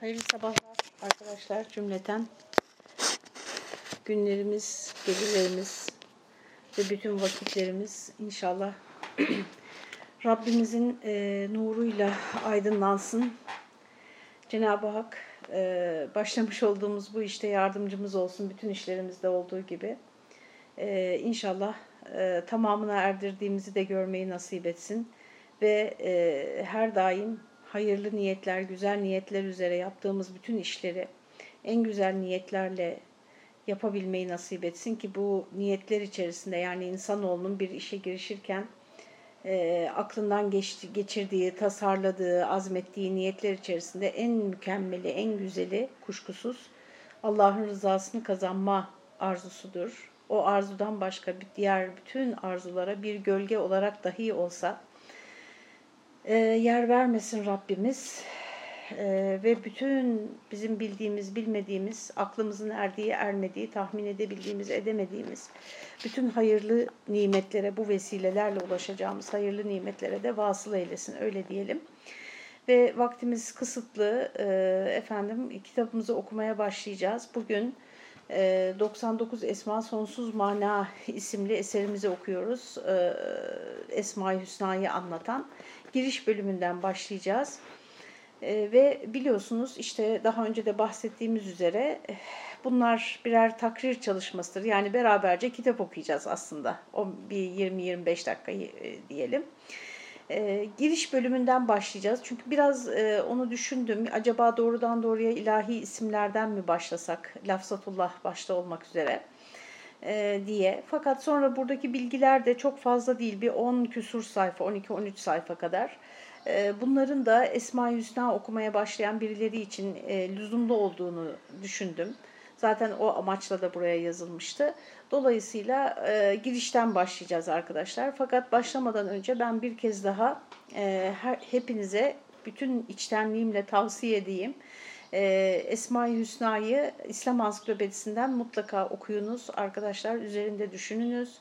Hayırlı sabahlar arkadaşlar cümleten. Günlerimiz, gecelerimiz ve bütün vakitlerimiz inşallah Rabbimizin e, nuruyla aydınlansın. Cenab-ı Hak e, başlamış olduğumuz bu işte yardımcımız olsun bütün işlerimizde olduğu gibi. E, inşallah e, tamamına erdirdiğimizi de görmeyi nasip etsin. Ve e, her daim hayırlı niyetler, güzel niyetler üzere yaptığımız bütün işleri en güzel niyetlerle yapabilmeyi nasip etsin ki bu niyetler içerisinde yani insanoğlunun bir işe girişirken e, aklından geçti, geçirdiği, tasarladığı, azmettiği niyetler içerisinde en mükemmeli, en güzeli kuşkusuz Allah'ın rızasını kazanma arzusudur. O arzudan başka diğer bütün arzulara bir gölge olarak dahi olsa e, yer vermesin Rabbimiz. E, ve bütün bizim bildiğimiz, bilmediğimiz, aklımızın erdiği, ermediği, tahmin edebildiğimiz, edemediğimiz bütün hayırlı nimetlere, bu vesilelerle ulaşacağımız hayırlı nimetlere de vasıl eylesin, öyle diyelim. Ve vaktimiz kısıtlı, e, efendim kitabımızı okumaya başlayacağız. Bugün 99 e, Esma Sonsuz Mana isimli eserimizi okuyoruz. Esma-i Hüsna'yı anlatan giriş bölümünden başlayacağız. E, ve biliyorsunuz işte daha önce de bahsettiğimiz üzere bunlar birer takrir çalışmasıdır. Yani beraberce kitap okuyacağız aslında. O bir 20-25 dakika diyelim. E, giriş bölümünden başlayacağız. Çünkü biraz e, onu düşündüm. Acaba doğrudan doğruya ilahi isimlerden mi başlasak? Lafzatullah başta olmak üzere e, diye. Fakat sonra buradaki bilgiler de çok fazla değil. Bir 10 küsur sayfa, 12-13 sayfa kadar. E, bunların da Esma-i Hüsna okumaya başlayan birileri için e, lüzumlu olduğunu düşündüm. Zaten o amaçla da buraya yazılmıştı. Dolayısıyla e, girişten başlayacağız arkadaşlar. Fakat başlamadan önce ben bir kez daha e, her, hepinize bütün içtenliğimle tavsiye edeyim. E, Esma-i Hüsna'yı İslam Ansiklopedisinden mutlaka okuyunuz arkadaşlar. Üzerinde düşününüz.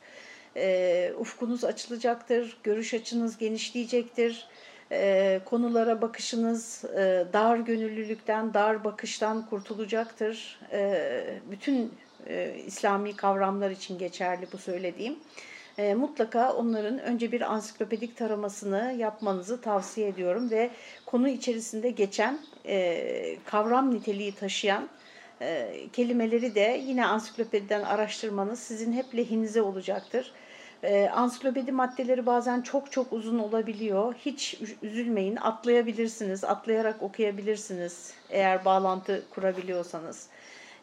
E, ufkunuz açılacaktır, görüş açınız genişleyecektir e, konulara bakışınız e, dar gönüllülükten, dar bakıştan kurtulacaktır. E, bütün e, İslami kavramlar için geçerli bu söylediğim. E, mutlaka onların önce bir ansiklopedik taramasını yapmanızı tavsiye ediyorum ve konu içerisinde geçen e, kavram niteliği taşıyan e, kelimeleri de yine ansiklopediden araştırmanız sizin hep lehinize olacaktır. E, ansiklopedi maddeleri bazen çok çok uzun olabiliyor. Hiç üzülmeyin, atlayabilirsiniz, atlayarak okuyabilirsiniz eğer bağlantı kurabiliyorsanız.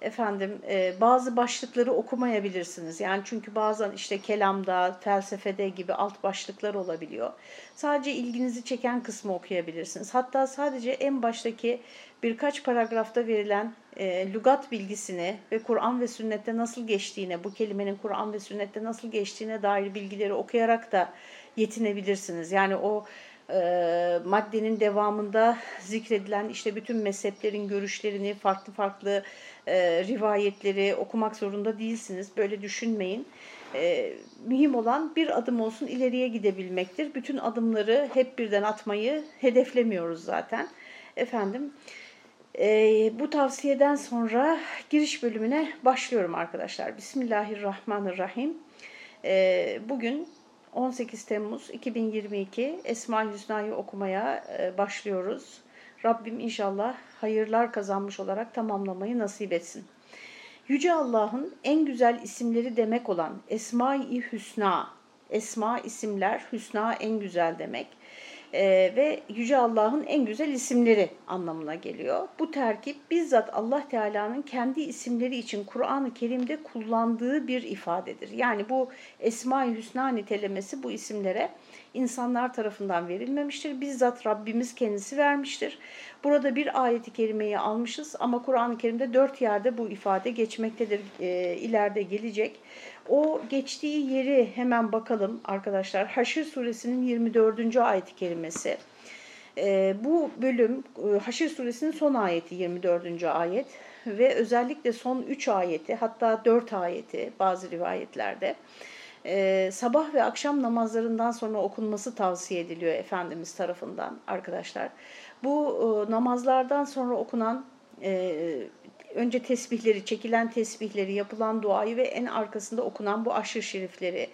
Efendim e, bazı başlıkları okumayabilirsiniz. Yani çünkü bazen işte kelamda, felsefede gibi alt başlıklar olabiliyor. Sadece ilginizi çeken kısmı okuyabilirsiniz. Hatta sadece en baştaki birkaç paragrafta verilen e, lügat bilgisini ve Kur'an ve sünnette nasıl geçtiğine, bu kelimenin Kur'an ve sünnette nasıl geçtiğine dair bilgileri okuyarak da yetinebilirsiniz. Yani o e, maddenin devamında zikredilen işte bütün mezheplerin görüşlerini, farklı farklı e, rivayetleri okumak zorunda değilsiniz. Böyle düşünmeyin. E, mühim olan bir adım olsun ileriye gidebilmektir. Bütün adımları hep birden atmayı hedeflemiyoruz zaten. Efendim, e, bu tavsiyeden sonra giriş bölümüne başlıyorum arkadaşlar. Bismillahirrahmanirrahim. E, bugün 18 Temmuz 2022 Esma-i Hüsna'yı okumaya e, başlıyoruz. Rabbim inşallah hayırlar kazanmış olarak tamamlamayı nasip etsin. Yüce Allah'ın en güzel isimleri demek olan Esma-i Hüsna, Esma isimler, Hüsna en güzel demek e, ve Yüce Allah'ın en güzel isimleri anlamına geliyor. Bu terkip bizzat Allah Teala'nın kendi isimleri için Kur'an-ı Kerim'de kullandığı bir ifadedir. Yani bu Esma-i Hüsna nitelemesi bu isimlere insanlar tarafından verilmemiştir. Bizzat Rabbimiz kendisi vermiştir. Burada bir ayeti kerimeyi almışız ama Kur'an-ı Kerim'de dört yerde bu ifade geçmektedir. E, ileride gelecek. O geçtiği yeri hemen bakalım arkadaşlar. Haşr suresinin 24. ayet-i kerimesi. E, bu bölüm e, suresinin son ayeti 24. ayet ve özellikle son 3 ayeti hatta 4 ayeti bazı rivayetlerde e, sabah ve akşam namazlarından sonra okunması tavsiye ediliyor Efendimiz tarafından arkadaşlar. Bu namazlardan sonra okunan önce tesbihleri, çekilen tesbihleri, yapılan duayı ve en arkasında okunan bu aşırı şerifleri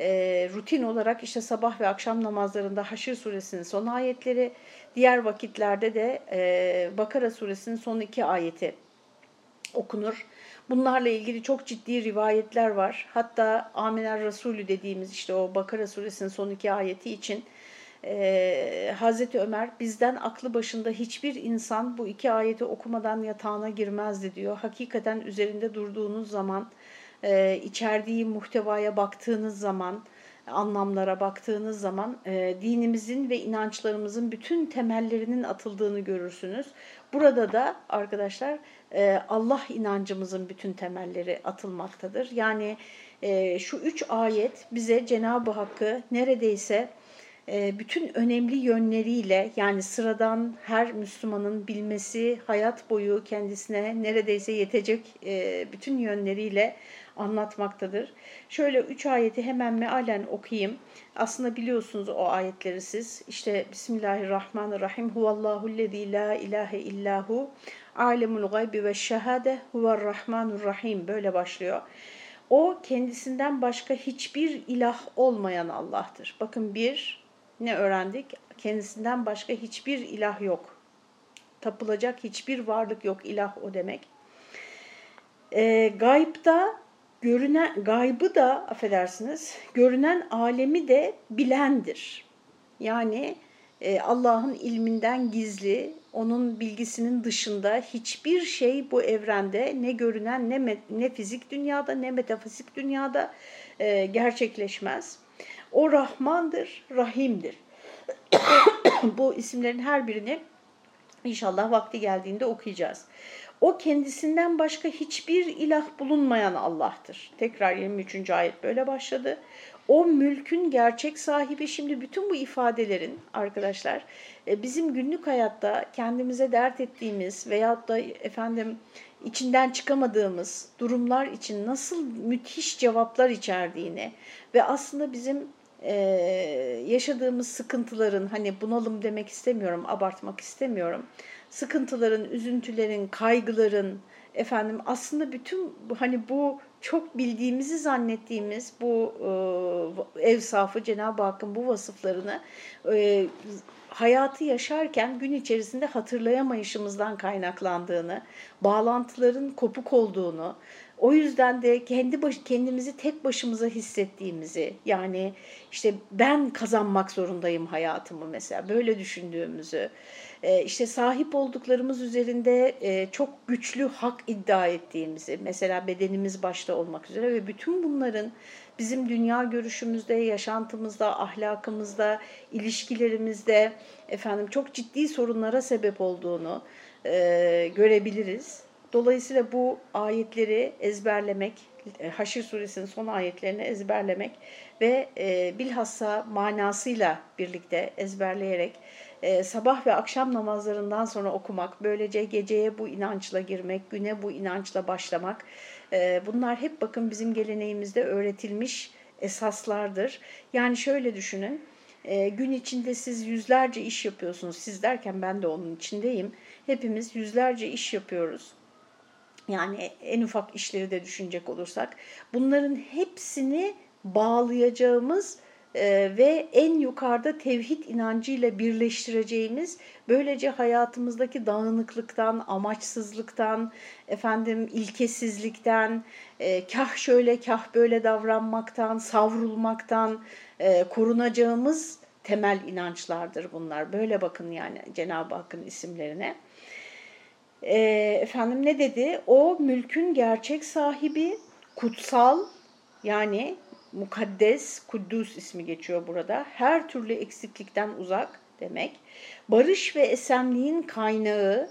e, rutin olarak işte sabah ve akşam namazlarında Haşr suresinin son ayetleri, diğer vakitlerde de e, Bakara suresinin son iki ayeti okunur. Bunlarla ilgili çok ciddi rivayetler var. Hatta Amener Resulü dediğimiz işte o Bakara suresinin son iki ayeti için e, Hazreti Ömer bizden aklı başında hiçbir insan bu iki ayeti okumadan yatağına girmezdi diyor. Hakikaten üzerinde durduğunuz zaman, e, içerdiği muhtevaya baktığınız zaman, anlamlara baktığınız zaman e, dinimizin ve inançlarımızın bütün temellerinin atıldığını görürsünüz. Burada da arkadaşlar e, Allah inancımızın bütün temelleri atılmaktadır. Yani e, şu üç ayet bize Cenab-ı Hakk'ı neredeyse bütün önemli yönleriyle yani sıradan her Müslümanın bilmesi hayat boyu kendisine neredeyse yetecek e, bütün yönleriyle anlatmaktadır. Şöyle üç ayeti hemen mealen okuyayım. Aslında biliyorsunuz o ayetleri siz. İşte Bismillahirrahmanirrahim. Huvallahullezî la ilahe illahu alemul gaybi ve şehade huvarrahmanurrahim. Böyle başlıyor. O kendisinden başka hiçbir ilah olmayan Allah'tır. Bakın bir, ne öğrendik? Kendisinden başka hiçbir ilah yok. Tapılacak hiçbir varlık yok. İlah o demek. E, gaybda görünen gaybı da affedersiniz görünen alemi de bilendir. Yani e, Allah'ın ilminden gizli, onun bilgisinin dışında hiçbir şey bu evrende ne görünen ne, ne fizik dünyada ne metafizik dünyada e, gerçekleşmez. O Rahmandır, Rahim'dir. Bu isimlerin her birini inşallah vakti geldiğinde okuyacağız. O kendisinden başka hiçbir ilah bulunmayan Allah'tır. Tekrar 23. ayet böyle başladı. O mülkün gerçek sahibi şimdi bütün bu ifadelerin arkadaşlar e, bizim günlük hayatta kendimize dert ettiğimiz veyahut da efendim içinden çıkamadığımız durumlar için nasıl müthiş cevaplar içerdiğini ve aslında bizim e, yaşadığımız sıkıntıların hani bunalım demek istemiyorum, abartmak istemiyorum. Sıkıntıların, üzüntülerin, kaygıların efendim aslında bütün hani bu çok bildiğimizi zannettiğimiz bu e, ev safı Cenab-ı Hakk'ın bu vasıflarını e, hayatı yaşarken gün içerisinde hatırlayamayışımızdan kaynaklandığını, bağlantıların kopuk olduğunu, o yüzden de kendi baş, kendimizi tek başımıza hissettiğimizi yani işte ben kazanmak zorundayım hayatımı mesela böyle düşündüğümüzü e, işte sahip olduklarımız üzerinde e, çok güçlü hak iddia ettiğimizi mesela bedenimiz başta olmak üzere ve bütün bunların bizim dünya görüşümüzde, yaşantımızda, ahlakımızda, ilişkilerimizde efendim çok ciddi sorunlara sebep olduğunu e, görebiliriz. Dolayısıyla bu ayetleri ezberlemek, e, Haşr suresinin son ayetlerini ezberlemek ve e, bilhassa manasıyla birlikte ezberleyerek e, sabah ve akşam namazlarından sonra okumak, böylece geceye bu inançla girmek, güne bu inançla başlamak, e, bunlar hep bakın bizim geleneğimizde öğretilmiş esaslardır. Yani şöyle düşünün, e, gün içinde siz yüzlerce iş yapıyorsunuz, siz derken ben de onun içindeyim. Hepimiz yüzlerce iş yapıyoruz yani en ufak işleri de düşünecek olursak bunların hepsini bağlayacağımız e, ve en yukarıda tevhid inancıyla birleştireceğimiz böylece hayatımızdaki dağınıklıktan, amaçsızlıktan, efendim ilkesizlikten, e, kah şöyle kah böyle davranmaktan, savrulmaktan e, korunacağımız temel inançlardır bunlar. Böyle bakın yani Cenab-ı Hakk'ın isimlerine e, efendim ne dedi? O mülkün gerçek sahibi, kutsal yani mukaddes, kuddus ismi geçiyor burada. Her türlü eksiklikten uzak demek. Barış ve esenliğin kaynağı,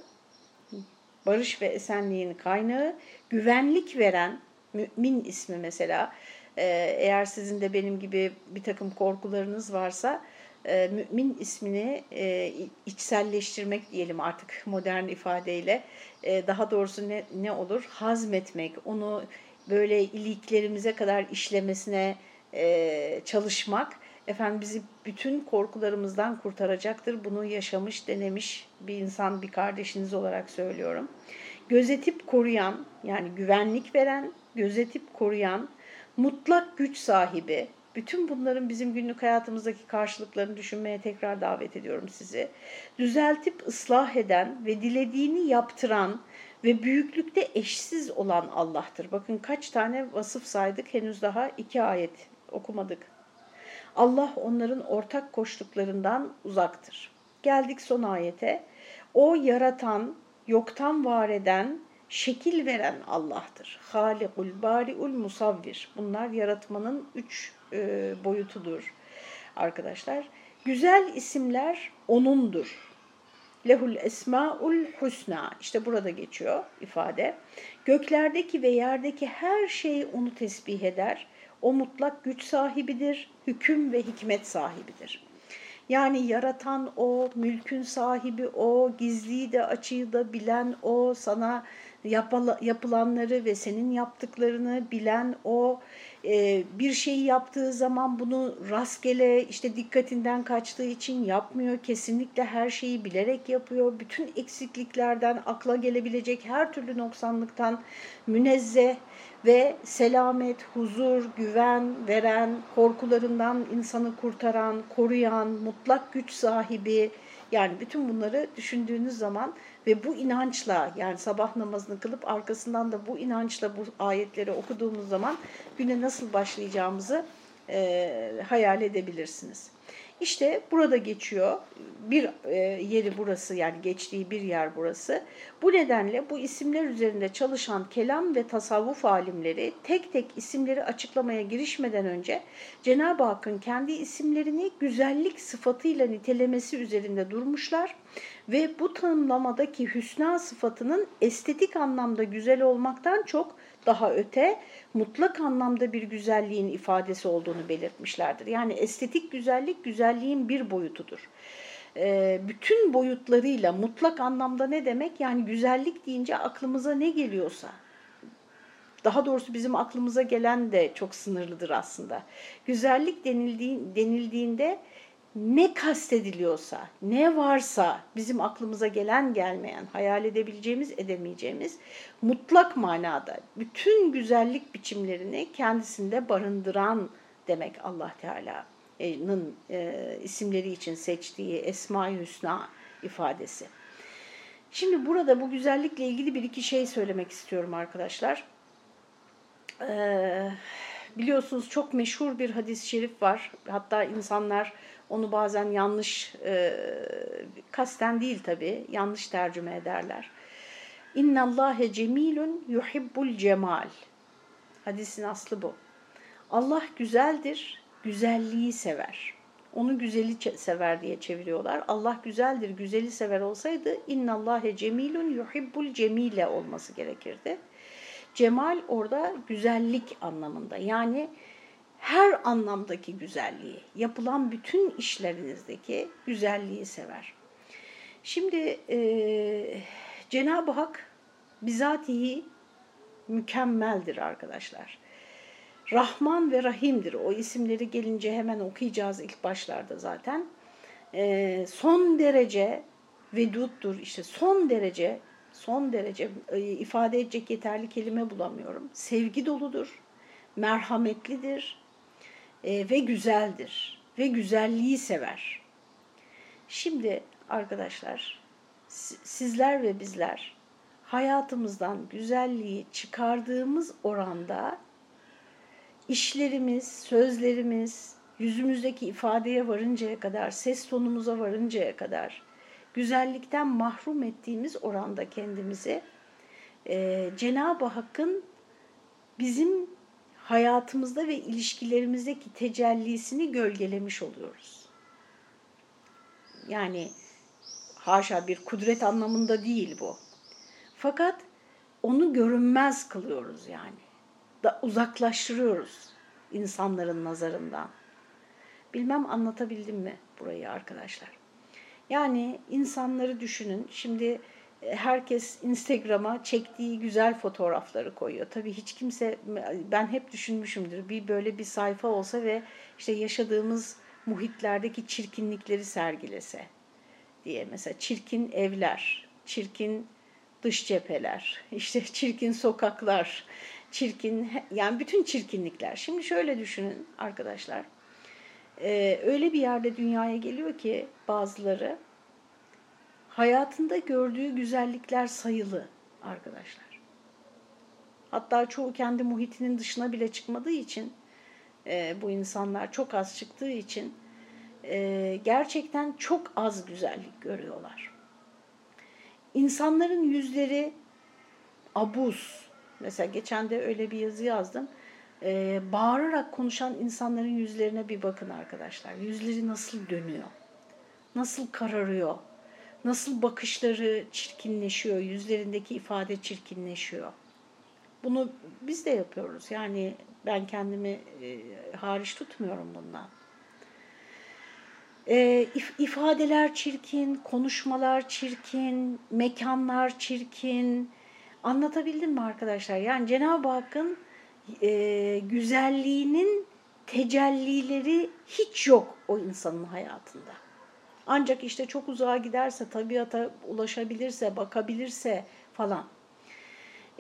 barış ve esenliğin kaynağı, güvenlik veren, mümin ismi mesela. Ee, eğer sizin de benim gibi bir takım korkularınız varsa, e, mümin ismini e, içselleştirmek diyelim artık modern ifadeyle e, daha doğrusu ne, ne olur hazmetmek onu böyle iliklerimize kadar işlemesine e, çalışmak Efendim bizi bütün korkularımızdan kurtaracaktır. Bunu yaşamış, denemiş bir insan, bir kardeşiniz olarak söylüyorum. Gözetip koruyan, yani güvenlik veren, gözetip koruyan, mutlak güç sahibi, bütün bunların bizim günlük hayatımızdaki karşılıklarını düşünmeye tekrar davet ediyorum sizi. Düzeltip ıslah eden ve dilediğini yaptıran ve büyüklükte eşsiz olan Allah'tır. Bakın kaç tane vasıf saydık henüz daha iki ayet okumadık. Allah onların ortak koştuklarından uzaktır. Geldik son ayete. O yaratan, yoktan var eden, şekil veren Allah'tır. Halikul bari'ul musavvir. Bunlar yaratmanın üç e, boyutudur arkadaşlar. Güzel isimler O'nundur. Lehul esmaul husna. İşte burada geçiyor ifade. Göklerdeki ve yerdeki her şey onu tesbih eder. O mutlak güç sahibidir, hüküm ve hikmet sahibidir. Yani yaratan o, mülkün sahibi o, gizliyi de açığı da bilen o, sana yapılanları ve senin yaptıklarını bilen o, e, bir şeyi yaptığı zaman bunu rastgele işte dikkatinden kaçtığı için yapmıyor. Kesinlikle her şeyi bilerek yapıyor. Bütün eksikliklerden, akla gelebilecek her türlü noksanlıktan münezzeh ve selamet, huzur, güven veren, korkularından insanı kurtaran, koruyan, mutlak güç sahibi yani bütün bunları düşündüğünüz zaman ve bu inançla yani sabah namazını kılıp arkasından da bu inançla bu ayetleri okuduğumuz zaman güne nasıl başlayacağımızı e, hayal edebilirsiniz. İşte burada geçiyor. Bir e, yeri burası yani geçtiği bir yer burası. Bu nedenle bu isimler üzerinde çalışan kelam ve tasavvuf alimleri tek tek isimleri açıklamaya girişmeden önce Cenab-ı Hakk'ın kendi isimlerini güzellik sıfatıyla nitelemesi üzerinde durmuşlar ve bu tanımlamadaki hüsna sıfatının estetik anlamda güzel olmaktan çok daha öte mutlak anlamda bir güzelliğin ifadesi olduğunu belirtmişlerdir. Yani estetik güzellik güzelliğin bir boyutudur. Ee, bütün boyutlarıyla mutlak anlamda ne demek? Yani güzellik deyince aklımıza ne geliyorsa, daha doğrusu bizim aklımıza gelen de çok sınırlıdır aslında. Güzellik denildiğinde ne kastediliyorsa, ne varsa bizim aklımıza gelen gelmeyen, hayal edebileceğimiz, edemeyeceğimiz mutlak manada bütün güzellik biçimlerini kendisinde barındıran demek Allah Teala'nın e, isimleri için seçtiği Esma-i Hüsna ifadesi. Şimdi burada bu güzellikle ilgili bir iki şey söylemek istiyorum arkadaşlar. Ee, biliyorsunuz çok meşhur bir hadis-i şerif var. Hatta insanlar onu bazen yanlış, e, kasten değil tabi, yanlış tercüme ederler. İnna Allahe cemilun yuhibbul cemal. Hadisin aslı bu. Allah güzeldir, güzelliği sever. Onu güzeli sever diye çeviriyorlar. Allah güzeldir, güzeli sever olsaydı inna Allahe cemilun yuhibbul cemile olması gerekirdi. Cemal orada güzellik anlamında. Yani her anlamdaki güzelliği, yapılan bütün işlerinizdeki güzelliği sever. Şimdi e, Cenab-ı Hak bizatihi mükemmeldir arkadaşlar. Rahman ve Rahim'dir. O isimleri gelince hemen okuyacağız ilk başlarda zaten. E, son derece veduttur. İşte son derece, son derece e, ifade edecek yeterli kelime bulamıyorum. Sevgi doludur, merhametlidir, e, ve güzeldir ve güzelliği sever. Şimdi arkadaşlar sizler ve bizler hayatımızdan güzelliği çıkardığımız oranda işlerimiz, sözlerimiz, yüzümüzdeki ifadeye varıncaya kadar, ses tonumuza varıncaya kadar güzellikten mahrum ettiğimiz oranda kendimizi e, Cenab-ı Hakk'ın bizim hayatımızda ve ilişkilerimizdeki tecellisini gölgelemiş oluyoruz. Yani haşa bir kudret anlamında değil bu. Fakat onu görünmez kılıyoruz yani. Da uzaklaştırıyoruz insanların nazarından. Bilmem anlatabildim mi burayı arkadaşlar. Yani insanları düşünün. Şimdi herkes Instagram'a çektiği güzel fotoğrafları koyuyor. Tabii hiç kimse, ben hep düşünmüşümdür bir böyle bir sayfa olsa ve işte yaşadığımız muhitlerdeki çirkinlikleri sergilese diye mesela çirkin evler, çirkin dış cepheler, işte çirkin sokaklar, çirkin yani bütün çirkinlikler. Şimdi şöyle düşünün arkadaşlar. Ee, öyle bir yerde dünyaya geliyor ki bazıları hayatında gördüğü güzellikler sayılı arkadaşlar. Hatta çoğu kendi muhitinin dışına bile çıkmadığı için e, bu insanlar çok az çıktığı için e, gerçekten çok az güzellik görüyorlar. İnsanların yüzleri abuz. Mesela geçen de öyle bir yazı yazdım. E, bağırarak konuşan insanların yüzlerine bir bakın arkadaşlar. Yüzleri nasıl dönüyor? Nasıl kararıyor? Nasıl bakışları çirkinleşiyor? Yüzlerindeki ifade çirkinleşiyor. Bunu biz de yapıyoruz. Yani ben kendimi e, hariç tutmuyorum bundan. E, if, ifadeler çirkin, konuşmalar çirkin, mekanlar çirkin. Anlatabildim mi arkadaşlar? Yani Cenab-ı Hakk'ın e, güzelliğinin tecellileri hiç yok o insanın hayatında. Ancak işte çok uzağa giderse, tabiata ulaşabilirse, bakabilirse falan.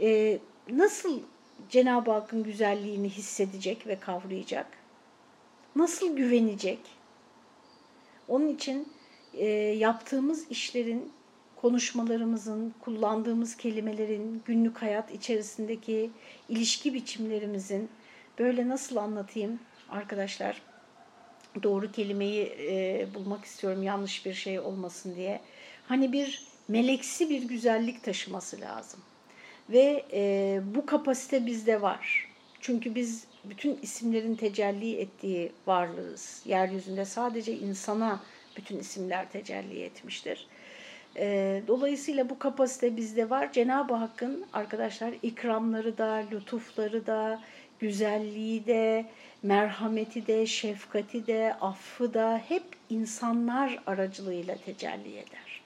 E, nasıl Cenab-ı Hakk'ın güzelliğini hissedecek ve kavrayacak? Nasıl güvenecek? Onun için e, yaptığımız işlerin, konuşmalarımızın, kullandığımız kelimelerin, günlük hayat içerisindeki ilişki biçimlerimizin böyle nasıl anlatayım arkadaşlar? Doğru kelimeyi e, bulmak istiyorum yanlış bir şey olmasın diye. Hani bir meleksi bir güzellik taşıması lazım. Ve e, bu kapasite bizde var. Çünkü biz bütün isimlerin tecelli ettiği varlığız. Yeryüzünde sadece insana bütün isimler tecelli etmiştir. E, dolayısıyla bu kapasite bizde var. Cenab-ı Hakk'ın arkadaşlar ikramları da, lütufları da, güzelliği de, merhameti de, şefkati de, affı da hep insanlar aracılığıyla tecelli eder.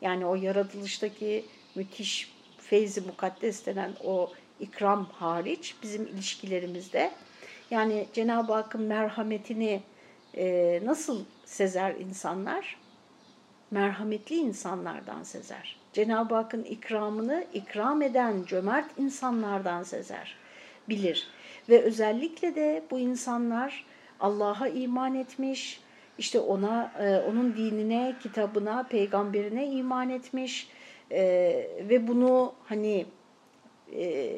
Yani o yaratılıştaki müthiş feyzi mukaddes denen o ikram hariç bizim ilişkilerimizde yani Cenab-ı Hakk'ın merhametini e, nasıl sezer insanlar? Merhametli insanlardan sezer. Cenab-ı Hakk'ın ikramını ikram eden cömert insanlardan sezer, bilir. Ve özellikle de bu insanlar Allah'a iman etmiş, işte ona, e, onun dinine, kitabına, peygamberine iman etmiş, e, ve bunu hani e,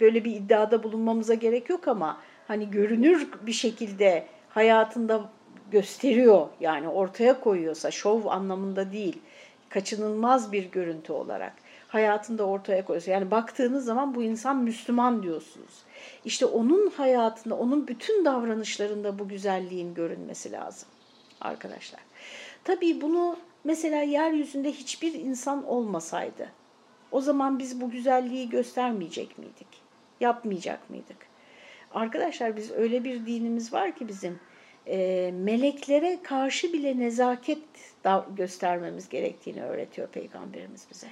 böyle bir iddiada bulunmamıza gerek yok ama hani görünür bir şekilde hayatında gösteriyor yani ortaya koyuyorsa şov anlamında değil kaçınılmaz bir görüntü olarak hayatında ortaya koyuyorsa yani baktığınız zaman bu insan Müslüman diyorsunuz. İşte onun hayatında, onun bütün davranışlarında bu güzelliğin görünmesi lazım arkadaşlar. Tabii bunu Mesela yeryüzünde hiçbir insan olmasaydı o zaman biz bu güzelliği göstermeyecek miydik? Yapmayacak mıydık? Arkadaşlar biz öyle bir dinimiz var ki bizim e, meleklere karşı bile nezaket göstermemiz gerektiğini öğretiyor Peygamberimiz bize.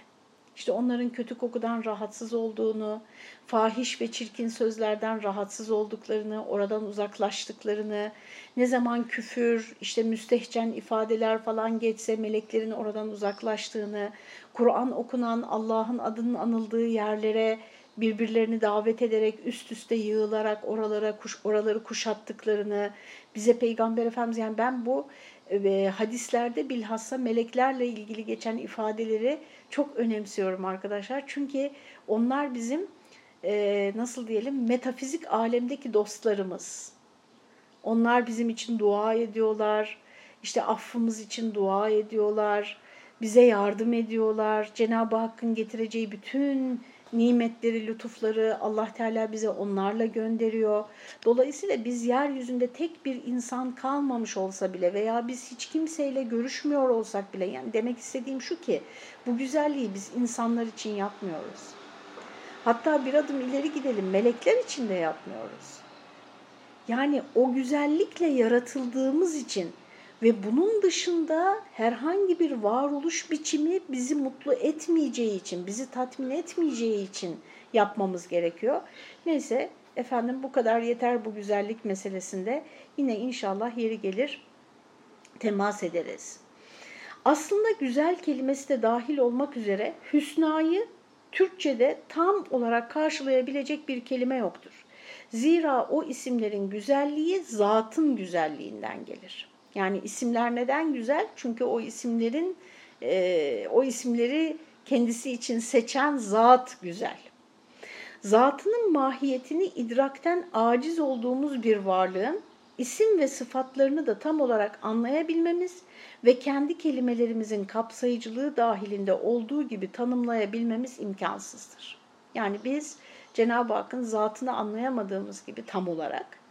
İşte onların kötü kokudan rahatsız olduğunu, fahiş ve çirkin sözlerden rahatsız olduklarını, oradan uzaklaştıklarını, ne zaman küfür, işte müstehcen ifadeler falan geçse meleklerin oradan uzaklaştığını, Kur'an okunan Allah'ın adının anıldığı yerlere birbirlerini davet ederek üst üste yığılarak oralara kuş, oraları kuşattıklarını bize Peygamber Efendimiz yani ben bu ve hadislerde bilhassa meleklerle ilgili geçen ifadeleri çok önemsiyorum arkadaşlar. Çünkü onlar bizim e, nasıl diyelim metafizik alemdeki dostlarımız. Onlar bizim için dua ediyorlar. İşte affımız için dua ediyorlar. Bize yardım ediyorlar. Cenab-ı Hakk'ın getireceği bütün nimetleri, lütufları Allah Teala bize onlarla gönderiyor. Dolayısıyla biz yeryüzünde tek bir insan kalmamış olsa bile veya biz hiç kimseyle görüşmüyor olsak bile yani demek istediğim şu ki bu güzelliği biz insanlar için yapmıyoruz. Hatta bir adım ileri gidelim melekler için de yapmıyoruz. Yani o güzellikle yaratıldığımız için ve bunun dışında herhangi bir varoluş biçimi bizi mutlu etmeyeceği için, bizi tatmin etmeyeceği için yapmamız gerekiyor. Neyse efendim bu kadar yeter bu güzellik meselesinde yine inşallah yeri gelir temas ederiz. Aslında güzel kelimesi de dahil olmak üzere hüsnayı Türkçe'de tam olarak karşılayabilecek bir kelime yoktur. Zira o isimlerin güzelliği zatın güzelliğinden gelir. Yani isimler neden güzel? Çünkü o isimlerin e, o isimleri kendisi için seçen zat güzel. Zatının mahiyetini idrakten aciz olduğumuz bir varlığın isim ve sıfatlarını da tam olarak anlayabilmemiz ve kendi kelimelerimizin kapsayıcılığı dahilinde olduğu gibi tanımlayabilmemiz imkansızdır. Yani biz Cenab-ı Hakk'ın zatını anlayamadığımız gibi tam olarak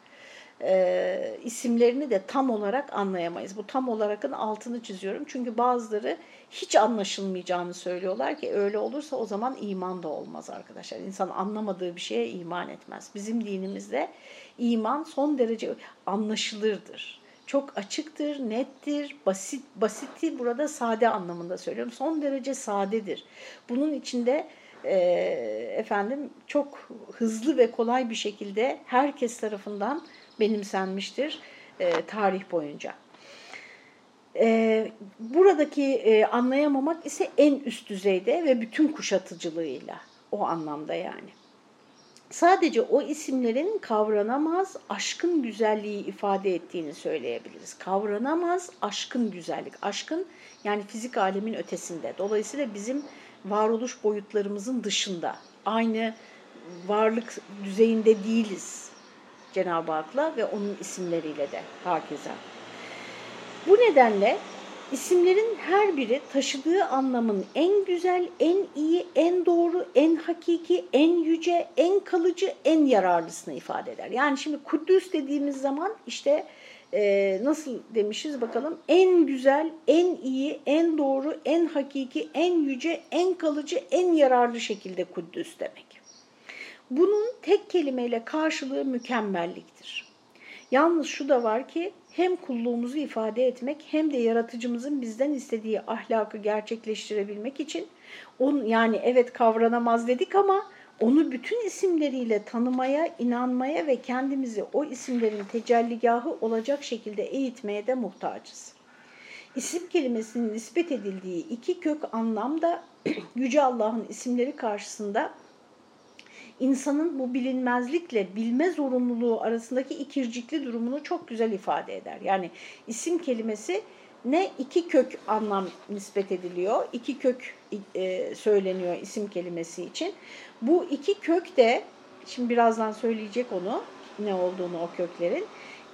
e, isimlerini de tam olarak anlayamayız. Bu tam olarakın altını çiziyorum. Çünkü bazıları hiç anlaşılmayacağını söylüyorlar ki öyle olursa o zaman iman da olmaz arkadaşlar. İnsan anlamadığı bir şeye iman etmez. Bizim dinimizde iman son derece anlaşılırdır. Çok açıktır, nettir, basit, basiti burada sade anlamında söylüyorum. Son derece sadedir. Bunun içinde e, efendim çok hızlı ve kolay bir şekilde herkes tarafından benimsenmiştir e, tarih boyunca. E, buradaki e, anlayamamak ise en üst düzeyde ve bütün kuşatıcılığıyla o anlamda yani. Sadece o isimlerin kavranamaz aşkın güzelliği ifade ettiğini söyleyebiliriz. Kavranamaz aşkın güzellik. Aşkın yani fizik alemin ötesinde. Dolayısıyla bizim varoluş boyutlarımızın dışında. Aynı varlık düzeyinde değiliz Cenab-ı Hak'la ve onun isimleriyle de herkese. Bu nedenle isimlerin her biri taşıdığı anlamın en güzel, en iyi, en doğru, en hakiki, en yüce, en kalıcı, en yararlısını ifade eder. Yani şimdi Kudüs dediğimiz zaman işte e, nasıl demişiz bakalım en güzel, en iyi, en doğru, en hakiki, en yüce, en kalıcı, en yararlı şekilde Kudüs demek. Bunun tek kelimeyle karşılığı mükemmelliktir. Yalnız şu da var ki hem kulluğumuzu ifade etmek hem de yaratıcımızın bizden istediği ahlakı gerçekleştirebilmek için on, yani evet kavranamaz dedik ama onu bütün isimleriyle tanımaya, inanmaya ve kendimizi o isimlerin tecelligahı olacak şekilde eğitmeye de muhtaçız. İsim kelimesinin nispet edildiği iki kök anlam da Yüce Allah'ın isimleri karşısında insanın bu bilinmezlikle bilme zorunluluğu arasındaki ikircikli durumunu çok güzel ifade eder. Yani isim kelimesi ne iki kök anlam nispet ediliyor, iki kök e, söyleniyor isim kelimesi için. Bu iki kök de, şimdi birazdan söyleyecek onu, ne olduğunu o köklerin,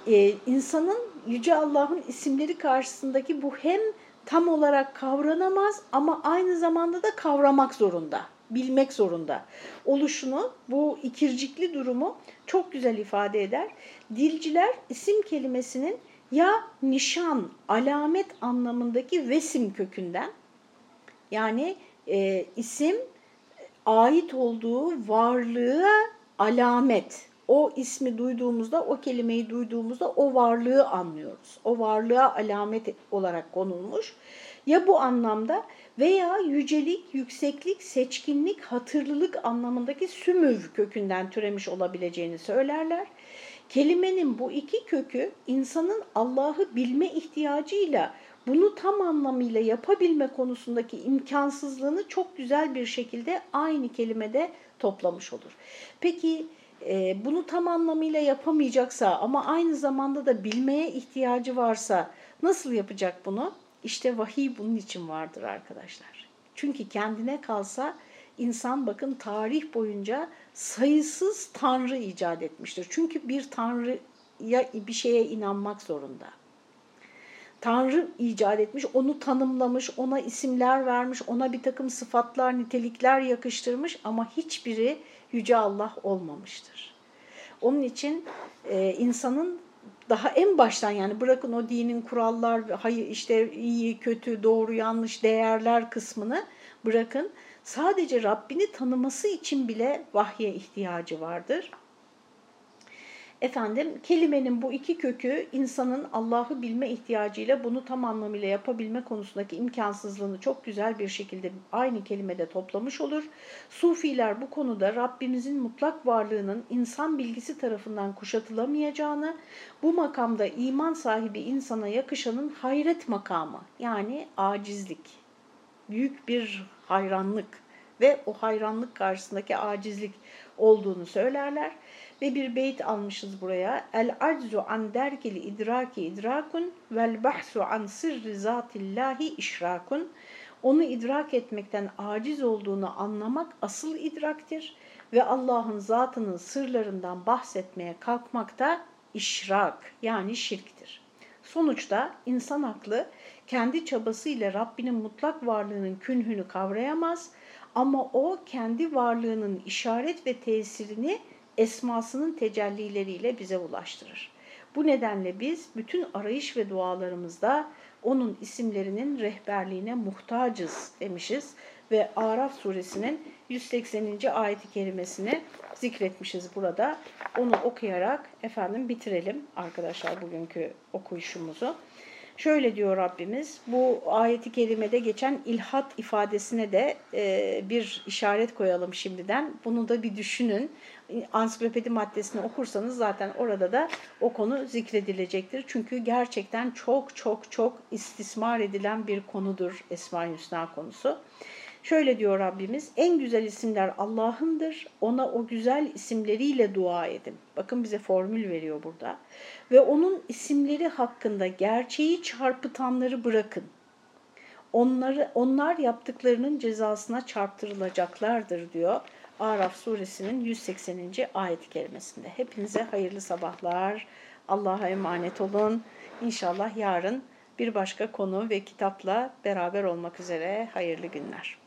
e, insanın Yüce Allah'ın isimleri karşısındaki bu hem tam olarak kavranamaz ama aynı zamanda da kavramak zorunda bilmek zorunda oluşunu, bu ikircikli durumu çok güzel ifade eder. Dilciler isim kelimesinin ya nişan, alamet anlamındaki vesim kökünden yani e, isim ait olduğu varlığa alamet. O ismi duyduğumuzda, o kelimeyi duyduğumuzda o varlığı anlıyoruz. O varlığa alamet olarak konulmuş. Ya bu anlamda veya yücelik, yükseklik, seçkinlik, hatırlılık anlamındaki sümüv kökünden türemiş olabileceğini söylerler. Kelimenin bu iki kökü insanın Allah'ı bilme ihtiyacıyla bunu tam anlamıyla yapabilme konusundaki imkansızlığını çok güzel bir şekilde aynı kelimede toplamış olur. Peki e, bunu tam anlamıyla yapamayacaksa ama aynı zamanda da bilmeye ihtiyacı varsa nasıl yapacak bunu? İşte vahiy bunun için vardır arkadaşlar. Çünkü kendine kalsa insan bakın tarih boyunca sayısız tanrı icat etmiştir. Çünkü bir tanrıya bir şeye inanmak zorunda. Tanrı icat etmiş, onu tanımlamış, ona isimler vermiş, ona bir takım sıfatlar, nitelikler yakıştırmış ama hiçbiri Yüce Allah olmamıştır. Onun için e, insanın daha en baştan yani bırakın o dinin kurallar, hayır işte iyi, kötü, doğru, yanlış değerler kısmını bırakın. Sadece Rabbini tanıması için bile vahye ihtiyacı vardır. Efendim kelimenin bu iki kökü insanın Allah'ı bilme ihtiyacıyla bunu tam anlamıyla yapabilme konusundaki imkansızlığını çok güzel bir şekilde aynı kelimede toplamış olur. Sufiler bu konuda Rabbimizin mutlak varlığının insan bilgisi tarafından kuşatılamayacağını, bu makamda iman sahibi insana yakışanın hayret makamı yani acizlik, büyük bir hayranlık ve o hayranlık karşısındaki acizlik olduğunu söylerler. Ve bir beyt almışız buraya. El aczu an derkil idraki idrakun vel bahsu an sırrı zatillahi işrakun. Onu idrak etmekten aciz olduğunu anlamak asıl idraktir ve Allah'ın zatının sırlarından bahsetmeye kalkmak da işrak yani şirktir. Sonuçta insan aklı kendi çabasıyla Rabbinin mutlak varlığının künhünü kavrayamaz ama o kendi varlığının işaret ve tesirini esmasının tecellileriyle bize ulaştırır. Bu nedenle biz bütün arayış ve dualarımızda onun isimlerinin rehberliğine muhtacız demişiz ve Araf suresinin 180. ayeti kerimesini zikretmişiz burada. Onu okuyarak efendim bitirelim arkadaşlar bugünkü okuyuşumuzu. Şöyle diyor Rabbimiz, bu ayeti kerimede geçen ilhat ifadesine de e, bir işaret koyalım şimdiden. Bunu da bir düşünün. Ansiklopedi maddesini okursanız zaten orada da o konu zikredilecektir. Çünkü gerçekten çok çok çok istismar edilen bir konudur Esma-i Hüsna konusu. Şöyle diyor Rabbimiz, en güzel isimler Allah'ındır, ona o güzel isimleriyle dua edin. Bakın bize formül veriyor burada. Ve onun isimleri hakkında gerçeği çarpıtanları bırakın. Onları, onlar yaptıklarının cezasına çarptırılacaklardır diyor. Araf suresinin 180. ayet kelimesinde. Hepinize hayırlı sabahlar. Allah'a emanet olun. İnşallah yarın bir başka konu ve kitapla beraber olmak üzere hayırlı günler.